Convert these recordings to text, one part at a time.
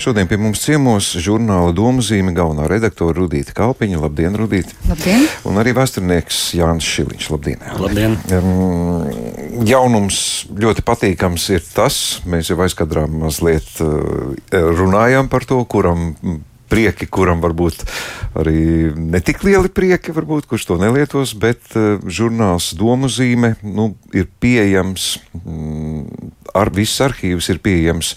Šodien pie mums ciemos žurnāla Domzīme galvenā redaktore Rudīta Kalpiņa. Labdien, Rudīta! Labdien! Un arī vēsturnieks Jānis Šiliņš. Labdien! Labdien. Um, jaunums ļoti patīkams ir tas, mēs jau aizkadrā mazliet uh, runājām par to, kuram prieki, kuram varbūt arī ne tik lieli prieki, varbūt, kurš to nelietos, bet uh, žurnāls Domu zīme nu, ir pieejams, mm, ar, viss arhīvs ir pieejams.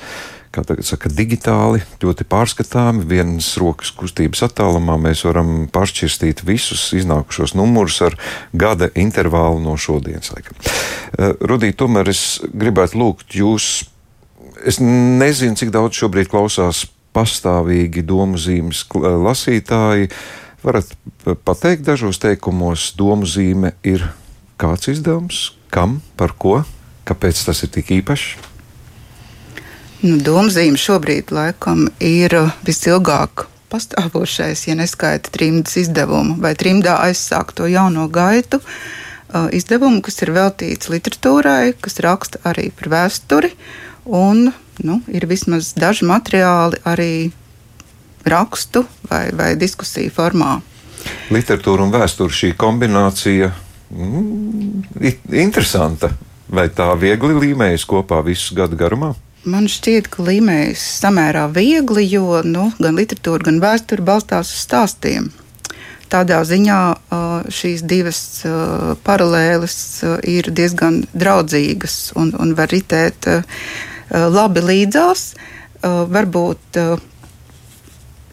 Kā tagad saka, digitāli, ļoti pārskatāmi. Vienas rokas kustības attālumā mēs varam pāršķirstīt visus iznākušos numurus ar gada intervālu no šodienas. Uh, Rudīt, tomēr es gribētu lūgt jūs. Es nezinu, cik daudz šobrīd klausās pastāvīgi domu zīmes lasītāji. Varat pateikt dažos teikumos, domu zīme ir kāds izdevums, kam, par ko, kāpēc tas ir tik īpašs? Nu, Domzīme šobrīd laikam ir visilgāk pastāvošais, ja neskaita trimdas izdevumu vai trimdā aizsākto jauno gaitu. Izdevumu, kas ir veltīts literatūrai, kas raksta arī par vēsturi un nu, ir vismaz daži materiāli arī rakstu vai, vai diskusiju formā. Literatūra un vēsture šī kombinācija mm, interesanta. Vai tā viegli līmējas kopā visu gadu garumā? Man šķiet, ka līmējas samērā viegli, jo nu, gan literatūra, gan vēsture balstās uz stāstiem. Tādā ziņā šīs divas paralēles ir diezgan draudzīgas un, un var ritēt labi līdzās. Varbūt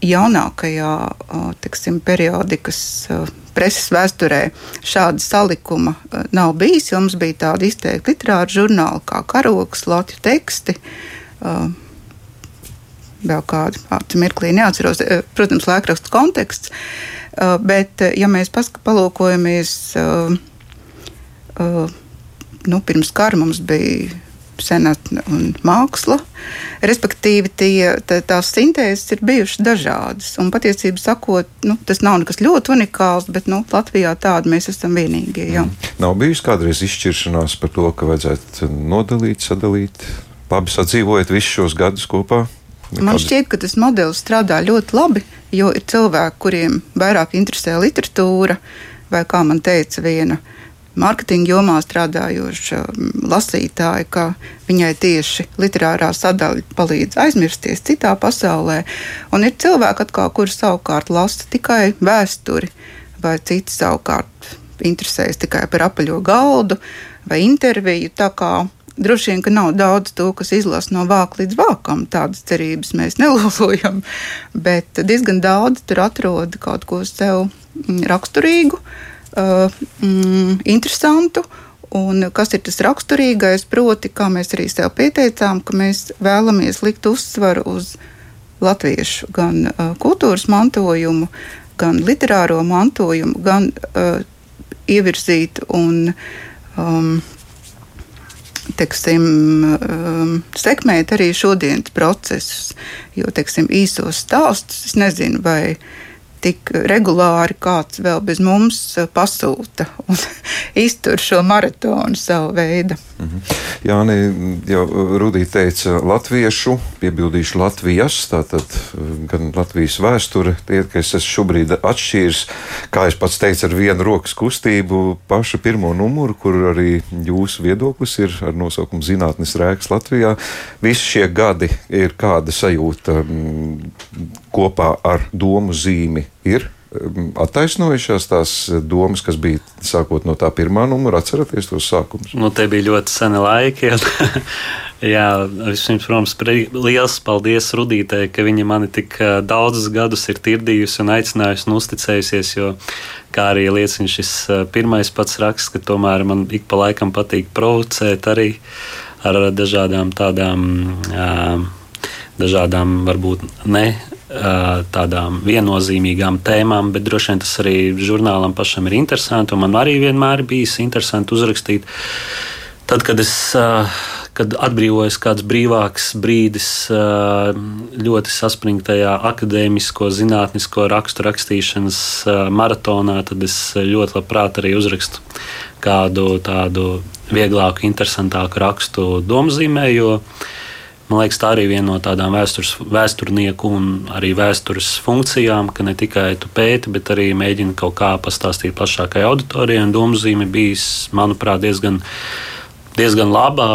jaunākajā tiksim, periodikas preses vēsturē šāda salikuma nav bijis. Mums bija tāda izteikta literāra žurnāla kā karoks, Latvijas teksti. Vēl kādu mirklī neatceros, protams, laikraksta konteksts. Bet, ja mēs palūkojamies, nu, pirms kara mums bija senatne un māksla. Respektīvi, tie, tā, tās sintēzes ir bijušas dažādas. Un patiesībā sakot, nu, tas nav nekas ļoti unikāls, bet nu, Latvijā tāda mēs esam vienīgie. Jā. Mm. Nav bijusi kādreiz izšķiršanās par to, ka vajadzētu nodalīt, sadalīt, labi sadzīvojot visus šos gadus kopā. Nekādi... Man šķiet, ka tas modelis strādā ļoti labi, jo ir cilvēki, kuriem vairāk interesē literatūra, vai kā man teica viena mārketinga jomā strādājoša mm, lasītāja, ka viņai tieši literārā sadaļa palīdz aizmirsties citā pasaulē. Un ir cilvēki, atkal, kuri savukārt lasa tikai vēsturi, vai citi savukārt interesējas tikai par apaļo galdu vai interviju. Droši vien, ka nav daudz to, kas izlasa no vāka līdz vākam. Tādas cerības mēs nelolojam, bet diezgan daudz tur atrod kaut ko sev mm, raksturīgu. Uh, mm, interesantu. Un kas ir tas raksturīgais? Proti, kā mēs arī sev pieteicām, ka mēs vēlamies likt uzsvaru uz latviešu gan uh, kultūras mantojumu, gan literāro mantojumu, gan uh, ievirzīt un um, teiksim, um, sekmēt arī šodienas procesus. Jo teiksim, īsos stāstus es nezinu, vai tik regulāri kāds vēl bez mums eh, pasūta un iztur šo maratonu savu veidu. Mm -hmm. Jā, nē, jau Rudī teica latviešu, piebildīšu Latvijas, tātad eh, gan Latvijas vēsture, tie, ka es šobrīd atšķīris, kā es pats teicu, ar vienu rokas kustību pašu pirmo numuru, kur arī jūsu viedoklis ir ar nosaukumu Zinātnes rēks Latvijā. Visi šie gadi ir kāda sajūta m, kopā ar domu zīmi ir um, attaisnojušās tās domas, kas bija sākot no tā pirmā numura, atceraties tos sākumus? Nu, tie bija ļoti seni laiki. Jā, vispirms, protams, liels paldies Rudītei, ka viņa mani tik daudzus gadus ir tirdījusi un aicinājusi un uzticējusies. Jo, kā arī liecina šis pirmais pats raksts, ka tomēr man ik pa laikam patīk provocēt arī ar dažādām tādām, dažādām varbūt ne tādām viennozīmīgām tēmām, bet droši vien tas arī žurnālam pašam ir interesanti. Man arī vienmēr bijis interesanti uzrakstīt. Tad, kad es kad atbrīvojas kāds brīvāks brīdis ļoti saspringtajā akadēmisko, zinātnisko rakstu rakstīšanas maratonā, tad es ļoti labprāt arī uzrakstu kādu tādu vieglāku, interesantāku rakstu domzīmē. Man liekas, tā arī viena no tādām vēstures, vēsturnieku un arī vēstures funkcijām, ka ne tikai tu pēti, bet arī mēģini kaut kā pastāstīt plašākai auditorijai. Domu zīme bijis, manuprāt, diezgan diezgan laba,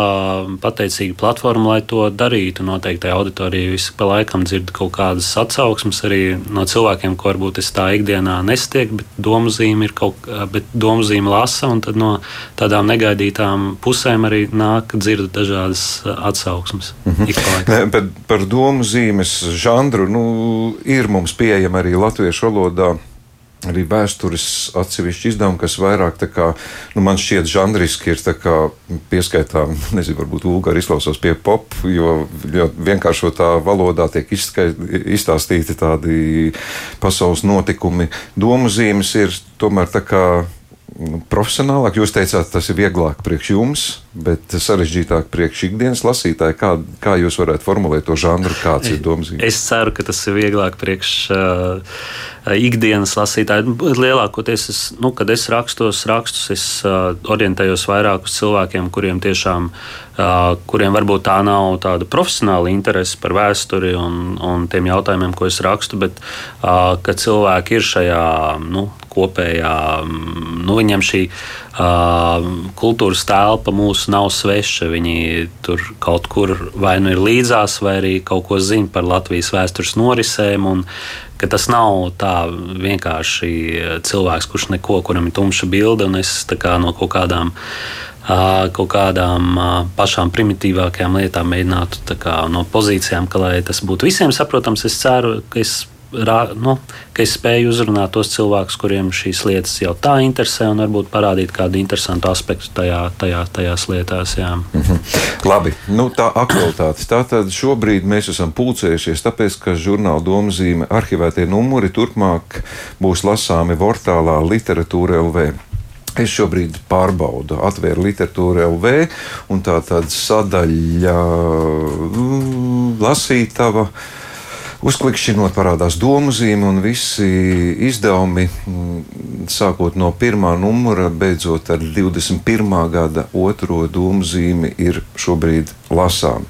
pateicīga platforma, lai to darītu. Noteikti auditorijai visu pa laikam dzird kaut kādas atsauksmes arī no cilvēkiem, ko varbūt es tā ikdienā nestieku, bet domu zīme ir kaut bet domu zīme lasa, un tad no tādām negaidītām pusēm arī nāk dzird dažādas atsauksmes. Mm -hmm. ne, bet par domu zīmes žanru nu, ir mums pieejama arī latviešu valodā arī vēstures atsevišķi izdevumi, kas vairāk kā, nu, man šķiet, žanriski ir pieskaitām, nezinu, varbūt vulgāri izklausās pie pop, jo, jo vienkāršotā valodā tiek izstāstīti tādi pasaules notikumi. Domu zīmes ir tomēr tā kā nu, profesionālāk. Jūs teicāt, tas ir vieglāk priekš jums, bet sarežģītāk priekš ikdienas lasītāja. Kā, kā jūs varētu formulēt to žanru, kāds ir domzīmes? Es ceru, ka tas ir vieglāk priekš uh, ikdienas lasītāju. Lielākoties, es, nu, kad es rakstos rakstus, es uh, orientējos vairāk uz cilvēkiem, kuriem tiešām Uh, kuriem varbūt tā nav tāda profesionāla interese par vēsturi un, un tiem jautājumiem, ko es rakstu, bet uh, ka cilvēki ir šajā nu, kopējā, nu, viņiem šī uh, kultūras telpa mūsu nav sveša. Viņi tur kaut kur vai nu ir līdzās, vai arī kaut ko zina par Latvijas vēstures norisēm. Un, tas nav tā vienkārši cilvēks, kurš neko, kuram ir tumša bilde, un es kā no kaut kādām kaut kādām pašām primitīvākajām lietām mēģinātu kā, no pozīcijām, ka lai tas būtu visiem saprotams. Es ceru, ka es, nu, ka es spēju uzrunāt tos cilvēkus, kuriem šīs lietas jau tā interesē, un varbūt parādīt kādu interesantu aspektu tajā, tajā, tajās lietās. Mm -hmm. Labi, nu, tā aktualitāte. Tātad šobrīd mēs esam pulcējušies, tāpēc, ka žurnāla domzīme arhivētie numuri turpmāk būs lasāmi portālā Literatūra LV. Es šobrīd pārbaudu, atvēru literatūru LV, un tā tāda sadaļa mm, lasītava. Uzklikšķinot, parādās domu zīme un visi izdevumi, mm, sākot no pirmā numura, beidzot ar 21. gada otro domu zīmi, ir šobrīd lasāmi.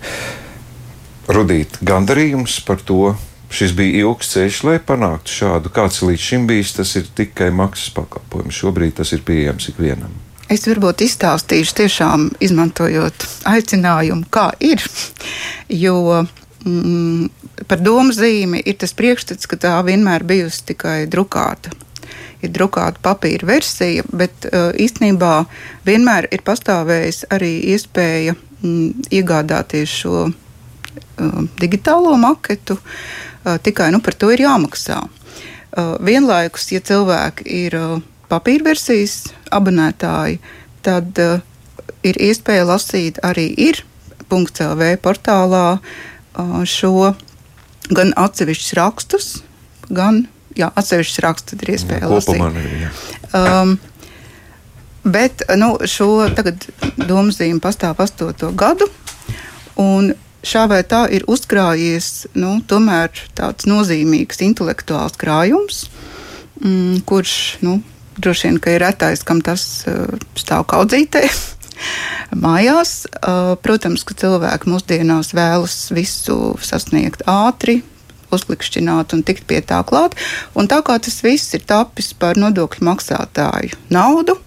Rudīt gandarījums par to, Šis bija ilgs ceļš, lai panāktu šādu. Kāds līdz šim bijis, tas ir tikai maksas pakalpojums. Šobrīd tas ir pieejams ikvienam. Es varbūt izstāstīšu, tiešām izmantojot aicinājumu, kā ir. Jo mm, par domu zīmi ir tas priekšstats, ka tā vienmēr bijusi tikai drukāta. Ir drukāta papīra versija, bet uh, īstenībā vienmēr ir pastāvējis arī iespēja mm, iegādāties šo uh, digitālo maketu. Uh, tikai nu, par to ir jāmaksā. Vienlaikus, ja cilvēki ir papīra versijas abonētāji, tad ir iespēja lasīt arī ir .clv portālā šo gan atsevišķus rakstus, gan jā, atsevišķus rakstus ir iespēja jā, lasīt. Um, bet nu, šo tagad domzīme pastāv astoto gadu, šā vai tā ir uzkrājies nu, tāds nozīmīgs intelektuāls krājums, mm, kurš nu, droši vien ir retais, kam tas uh, stāv kaudzītē. Mājās, uh, protams, ka cilvēki mūsdienās vēlas visu sasniegt ātri, uzklikšķināt un tikt pie tā klāt. Un tā kā tas viss ir tapis par nodokļu maksātāju naudu,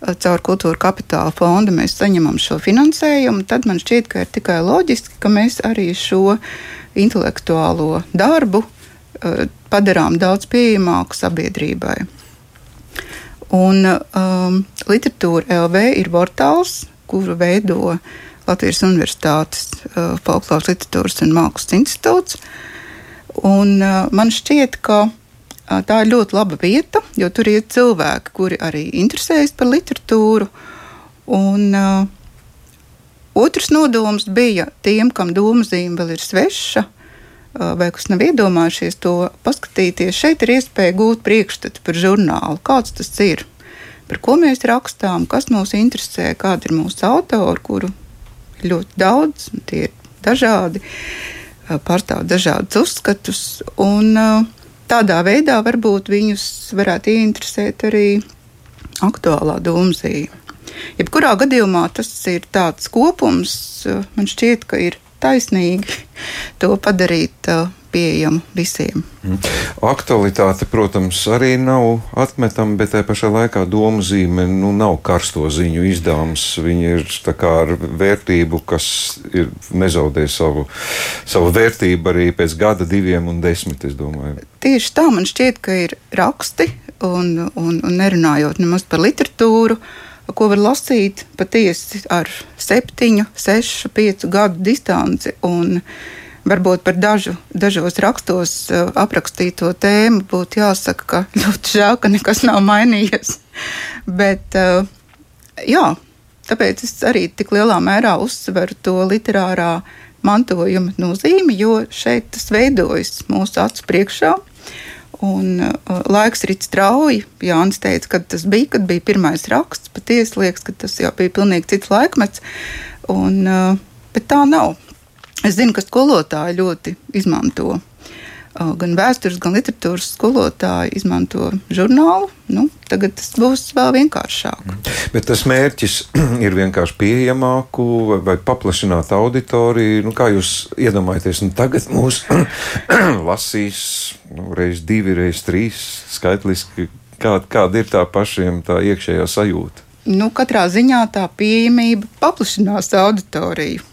caur kultūra kapitāla fondu mēs saņemam šo finansējumu, tad man šķiet, ka ir tikai loģiski, ka mēs arī šo intelektuālo darbu uh, padarām daudz pieejamāku sabiedrībai. Un um, literatūra LV ir portāls, kuru veido Latvijas Universitātes uh, Folkloras literatūras un mākslas institūts. Un, uh, man šķiet, ka tā ir ļoti laba vieta, jo tur ir cilvēki, kuri arī interesējas par literatūru. Un, uh, otrs nodoms bija tiem, kam dūmzīme vēl ir sveša, uh, vai kas nav iedomājušies to paskatīties. Šeit ir iespēja gūt priekšstatu par žurnālu, kāds tas ir, par ko mēs rakstām, kas mūs interesē, kādi ir mūsu autori, kuru ir ļoti daudz, tie ir dažādi, pārstāv dažādus uzskatus. Un, tādā veidā varbūt viņus varētu ieinteresēt arī aktuālā domzīme. Jebkurā gadījumā tas ir tāds kopums, man šķiet, ka ir taisnīgi to padarīt pieejamu visiem. Mm. Aktualitāte, protams, arī nav atmetama, bet tajā pašā laikā domu zīme nu, nav karsto ziņu izdevums. Viņi ir ar vērtību, kas ir, nezaudē savu, savu vērtību arī pēc gada, diviem un desmit. Tieši tā man šķiet, ka ir raksti un, un, un nerunājot nemaz par literatūru. Ko var lasīt patiesi ar septiņu, sešu, piecu gadu distanci. Un, uh, varbūt par dažu, dažos rakstos uh, aprakstīto tēmu būtu jāsaka, ka ļoti žēl, ka nekas nav mainījies. Bet, uh, jā, tāpēc es arī tik lielā mērā uzsveru to literārā mantojuma nozīmi, jo šeit tas veidojas mūsu acu priekšā. Un uh, laiks rit strauji. Jānis teica, kad tas bija, kad bija pirmais raksts. Patiesi liekas, ka tas jau bija pilnīgi cits laikmets. Un, bet tā nav. Es zinu, ka skolotāji ļoti izmanto gan vēstures, gan literatūras skolotāji izmanto žurnālu. Nu, tagad tas būs vēl vienkāršāk. Mm. Bet tas mērķis ir vienkārši pieejamāku vai, vai paplašināt auditoriju. Nu, kā jūs iedomājaties, nu, tagad mūs lasīs nu, reiz divi, reiz trīs skaitliski. Kā, kāda ir tā pašiem tā iekšējā sajūta? Nu, katrā ziņā tā pieejamība paplašinās auditoriju.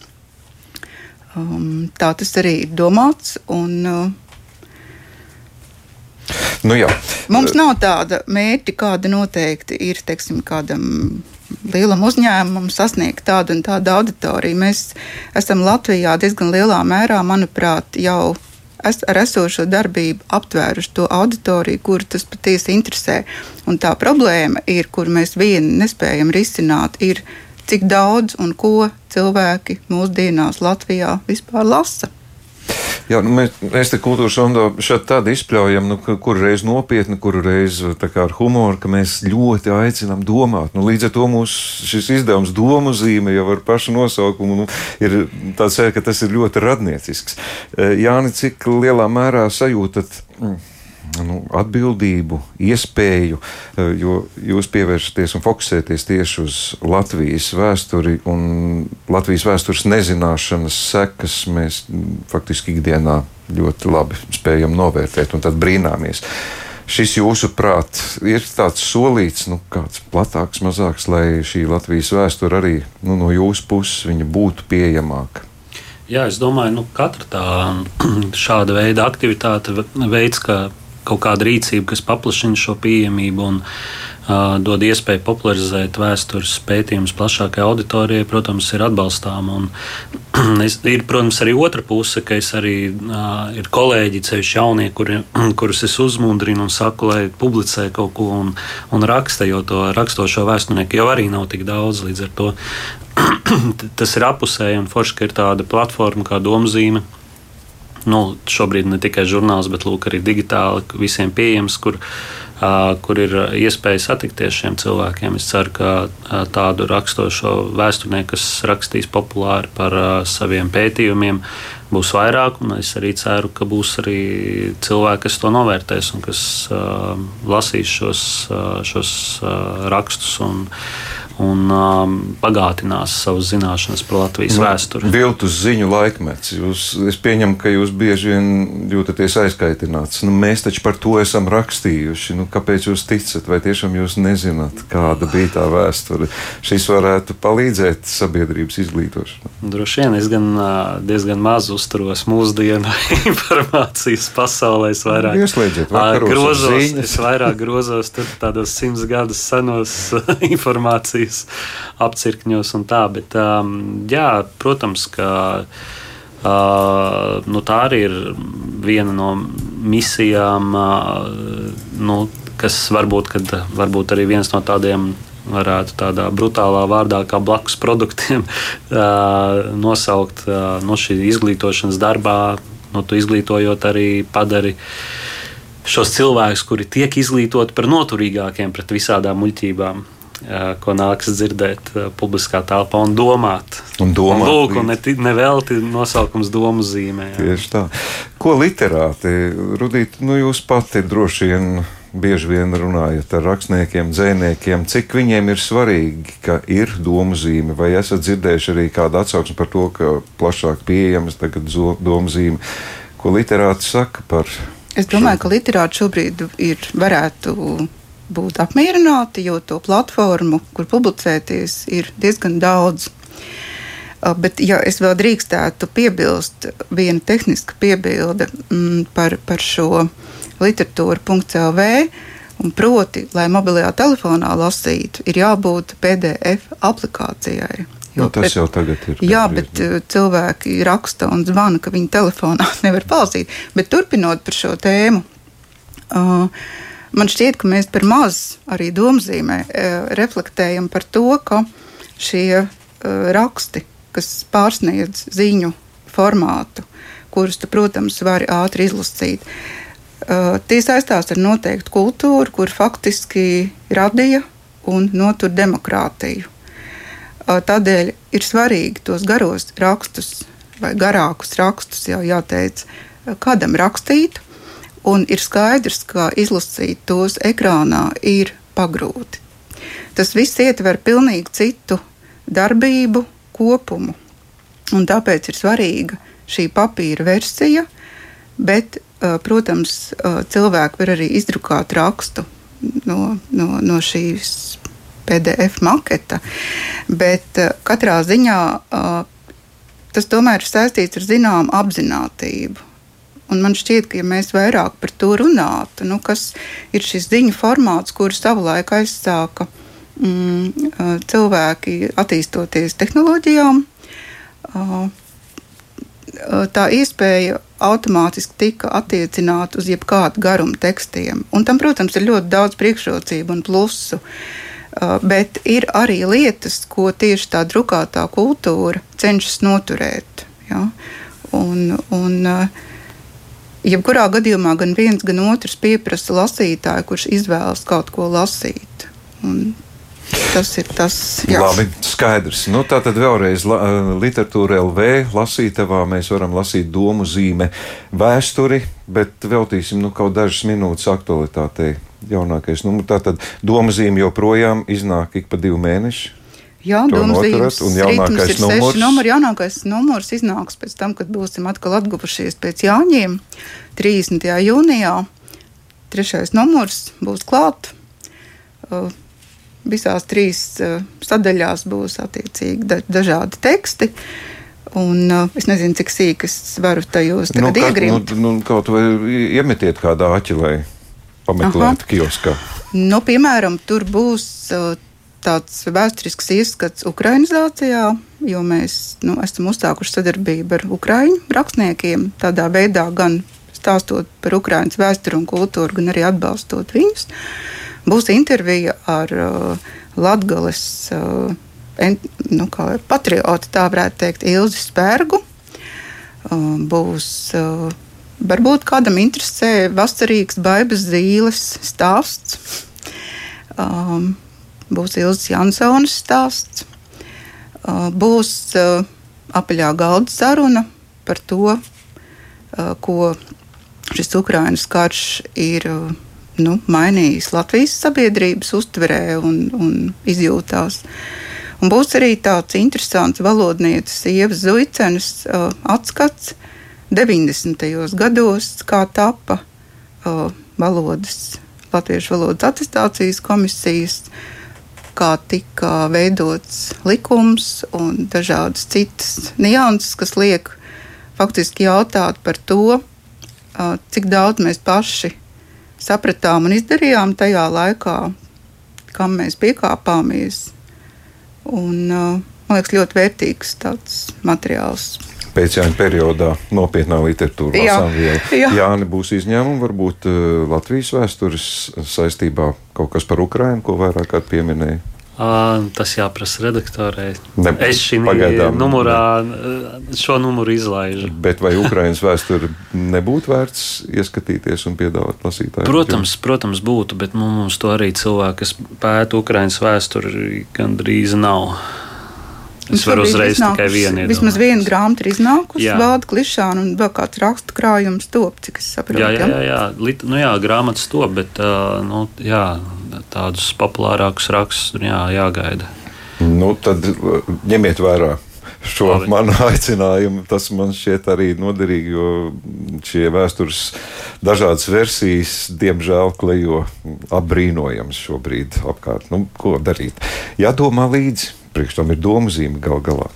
Um, tā tas arī ir domāts. Un, uh, Nu, jā. Mums nav tāda mērķa, kāda noteikti ir teiksim, kādam lielam uzņēmumam sasniegt tādu un tādu auditoriju. Mēs esam Latvijā diezgan lielā mērā, manuprāt, jau es, ar esošo darbību aptvēruši to auditoriju, kuru tas patiesi interesē. Un tā problēma ir, kur mēs vieni nespējam risināt, ir cik daudz un ko cilvēki mūsdienās Latvijā vispār lasa. Jā, nu mēs, mēs te kultūras fondā šādi tādu izpļaujam, nu, kur reiz nopietni, kur reiz ar humoru, ka mēs ļoti aicinām domāt. Nu, līdz ar to mūsu šis izdevums domu zīme jau ar pašu nosaukumu nu, ir tāds, ka tas ir ļoti radniecisks. Jāni, cik lielā mērā sajūtat? Mm nu, atbildību, iespēju, e, jo jūs pievēršaties un fokusēties tieši uz Latvijas vēsturi un Latvijas vēstures nezināšanas sekas mēs faktiski ikdienā ļoti labi spējam novērtēt un tad brīnāmies. Šis jūsuprāt ir tāds solīts, nu, kāds platāks, mazāks, lai šī Latvijas vēsture arī nu, no jūsu puses būtu pieejamāka. Jā, es domāju, ka nu, katra tā šāda veida aktivitāte veids, kā kaut kāda rīcība, kas paplašina šo pieejamību un uh, dod iespēju popularizēt vēstures pētījumus plašākai auditorijai, protams, ir atbalstām. Un, es, ir, protams, arī otra puse, ka es arī uh, ir kolēģi, ceļš jaunie, kuri, kurus es uzmundrinu un saku, lai publicē kaut ko un, un raksta, jo to rakstošo vēsturnieku jau arī nav tik daudz līdz ar to. Tas ir apusēji un forši, ka ir tāda platforma kā domzīme nu, šobrīd ne tikai žurnāls, bet lūk, arī digitāli visiem pieejams, kur, kur ir iespēja satikties šiem cilvēkiem. Es ceru, ka tādu rakstošo vēsturnieku, kas rakstīs populāri par saviem pētījumiem, būs vairāk. Es arī ceru, ka būs arī cilvēki, kas to novērtēs un kas uh, lasīs šos, uh, šos uh, rakstus. Un, un um, bagātinās savas zināšanas par Latvijas nu, vēsturi. Viltus ziņu laikmets. Jūs, es pieņemu, ka jūs bieži vien jūtaties aizkaitināts. Nu, mēs taču par to esam rakstījuši. Nu, kāpēc jūs ticat? Vai tiešām jūs nezināt, kāda bija tā vēsture? Šis varētu palīdzēt sabiedrības izglītošanā. Droši vien es gan diezgan maz uzturos mūsdienu informācijas pasaulē. Es vairāk Ieslēdziet, grozos, es vairāk grozos tādos simts gadus senos informācijas Latvijas apcirkņos un tā. Bet, um, jā, protams, ka uh, nu, tā arī ir viena no misijām, uh, nu, kas varbūt, kad, varbūt arī viens no tādiem varētu tādā brutālā vārdā, kā blakus produktiem, uh, nosaukt uh, no šī izglītošanas darbā. No tu izglītojot arī padari šos cilvēkus, kuri tiek izglītoti par noturīgākiem pret visādām muļķībām ko nāks dzirdēt publiskā telpā un domāt. Un domāt un lūk, un ne, nevelti nosaukums domu zīmē. Jā. Tieši tā. Ko literāti, Rudīt, nu jūs pati droši vien bieži vien runājat ar rakstniekiem, dzēniekiem, cik viņiem ir svarīgi, ka ir domu zīme, vai esat dzirdējuši arī kādu atsauksmi par to, ka plašāk pieejamas tagad domu zīme, ko literāti saka par. Es domāju, šo? ka literāti šobrīd ir varētu būt apmierināti, jo to platformu, kur publicēties, ir diezgan daudz. Bet, ja es vēl drīkstētu piebilst, viena tehniska piebilde mm, par, par šo literatūru.clv. Proti, lai mobilajā telefonā lasītu, ir jābūt PDF aplikācijai. Jo, nu, tas bet, jau tagad ir. Jā, bet uh, cilvēki raksta un zvana, ka viņi telefonā nevar palasīt. Bet turpinot par šo tēmu, uh, man šķiet, ka mēs par maz arī domzīmē uh, reflektējam par to, ka šie uh, raksti, kas pārsniedz ziņu formātu, kurus tu, protams, vari ātri izlasīt, uh, tie saistās ar noteiktu kultūru, kur faktiski radīja un notur demokrātiju. Tādēļ ir svarīgi tos garos rakstus vai garākus rakstus jau jāteic, kādam rakstīt, un ir skaidrs, ka izlasīt tos ekrānā ir pagrūti. Tas viss ietver pilnīgi citu darbību kopumu, un tāpēc ir svarīga šī papīra versija, bet Eh, protams, eh, cilvēki var arī izdrukāt rakstu no, no, no šīs PDF maketa, bet eh, katrā ziņā tas tomēr ir saistīts ar zināmu apziņotību. Un man šķiet, ka ja mēs vairāk par to runātu, nu, kas ir šis ziņu formāts, kuru savulaik aizsāka mm, cilvēki attīstoties tehnoloģijām, tā iespēja automātiski tika attiecināta uz jebkādu garumu tekstiem. Un tam, protams, ir ļoti daudz priekšrocību un plusu. Bet ir arī lietas, ko tieši tā drukātā kultūra cenšas noturēt. Ja? Un, un, uh, jebkurā gadījumā gan viens, gan otrs pieprasa lasītāju, kurš izvēlas kaut ko lasīt. Un Tas ir tas, jā. Labi, skaidrs. Nu, tā tad vēlreiz la, eh, literatūra LV lasītavā mēs varam lasīt domu zīme vēsturi, bet veltīsim nu, kaut dažas minūtes aktualitātei. Jaunākais numurs. Tātad doma zīme joprojām iznāk ik pa divu mēnešu. Jā, domāts, un jaunākais ir numurs. Numuri, jaunākais numurs iznāks pēc tam, kad būsim atkal atguvušies pēc Jāņiem 30. jūnijā. Trešais numurs būs klāt. Uh, visās trīs uh, sadaļās būs attiecīgi da dažādi teksti. Un, uh, es nezinu, cik sīki es varu tajos nu, iegrimt. Nu, nu, kaut vai iemetiet kādā aķilē, pameklēt kioskā. Nu, piemēram, tur būs uh, tāds vēsturisks ieskats Ukrainizācijā, jo mēs nu, esam uzsākuši sadarbību ar Ukraiņu rakstniekiem. Tādā veidā gan stāstot par Ukraiņas vēsturi un kultūru, gan arī atbalstot viņus. Būs intervija ar uh, Latvijas uh, nu, patriotu, tā varētu teikt, Ilzi Spērgu. Uh, būs uh, varbūt kādam interesē vasarīgs baibas zīles stāsts. Um, būs Ilzas Jansons stāsts. Uh, būs uh, apaļā galda saruna par to, uh, ko šis Ukraiņas karš ir. Uh, nu, mainījis Latvijas sabiedrības uztverē un, un izjūtās. Un būs arī tāds interesants valodnieces Ievas Zuicenes uh, atskats 90. gados, kā tapa uh, valodas, latviešu valodas attestācijas komisijas, kā tika veidots likums un dažādas citas nianses, kas liek faktiski jautāt par to, cik daudz mēs paši sapratām un izdarījām tajā laikā, kam mēs piekāpāmies. Un, man liekas, ļoti vērtīgs tāds materiāls. Pēcjāņa periodā nopietnā literatūra jā, jā. Jāni būs izņēmumi, varbūt uh, Latvijas vēstures saistībā kaut kas par Ukrainu, ko vairāk kārt pieminēja. Tas jāprasa redaktorei. Ne, es šī numurā šo numuru izlaižu. Bet vai Ukraiņas vēsture nebūtu vērts ieskatīties un piedāvāt lasītājiem? Protams, protams, būtu, bet nu, mums to arī cilvēki, kas pēta Ukraiņas vēsturi, gandrīz nav. Es varu uzreiz tikai vienu. Vismaz viena grāmata ir iznākusi, Vālda Klišāna un vēl kāds rakstu krājums top, cik es saprotu. Jā, jā, jā, jā. Lit, nu jā grāmatas top, bet uh, nu, jā, tādus populārākus rakstus jā, jāgaida. Nu, tad ņemiet vērā šo Labi. manu aicinājumu. Tas man šķiet arī noderīgi, jo šie vēstures dažādas versijas, diemžēl, klejo apbrīnojams šobrīd apkārt. Nu, ko darīt? Jādomā līdzi priekš tam ir domu zīme gal galā.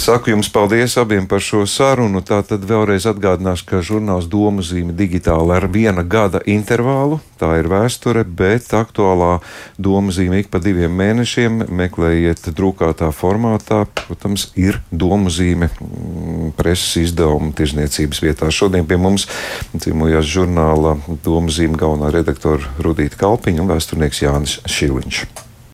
Saku jums paldies abiem par šo sarunu. Tā tad vēlreiz atgādināšu, ka žurnāls domu zīme digitāli ar viena gada intervālu. Tā ir vēsture, bet aktuālā domu zīme ik pa diviem mēnešiem meklējiet drukātā formātā. Protams, ir domu zīme mm, preses izdevuma tirzniecības vietā. Šodien pie mums cīmojās žurnāla domu zīme galvenā redaktora Rudīta Kalpiņa un vēsturnieks Jānis Šiliņš.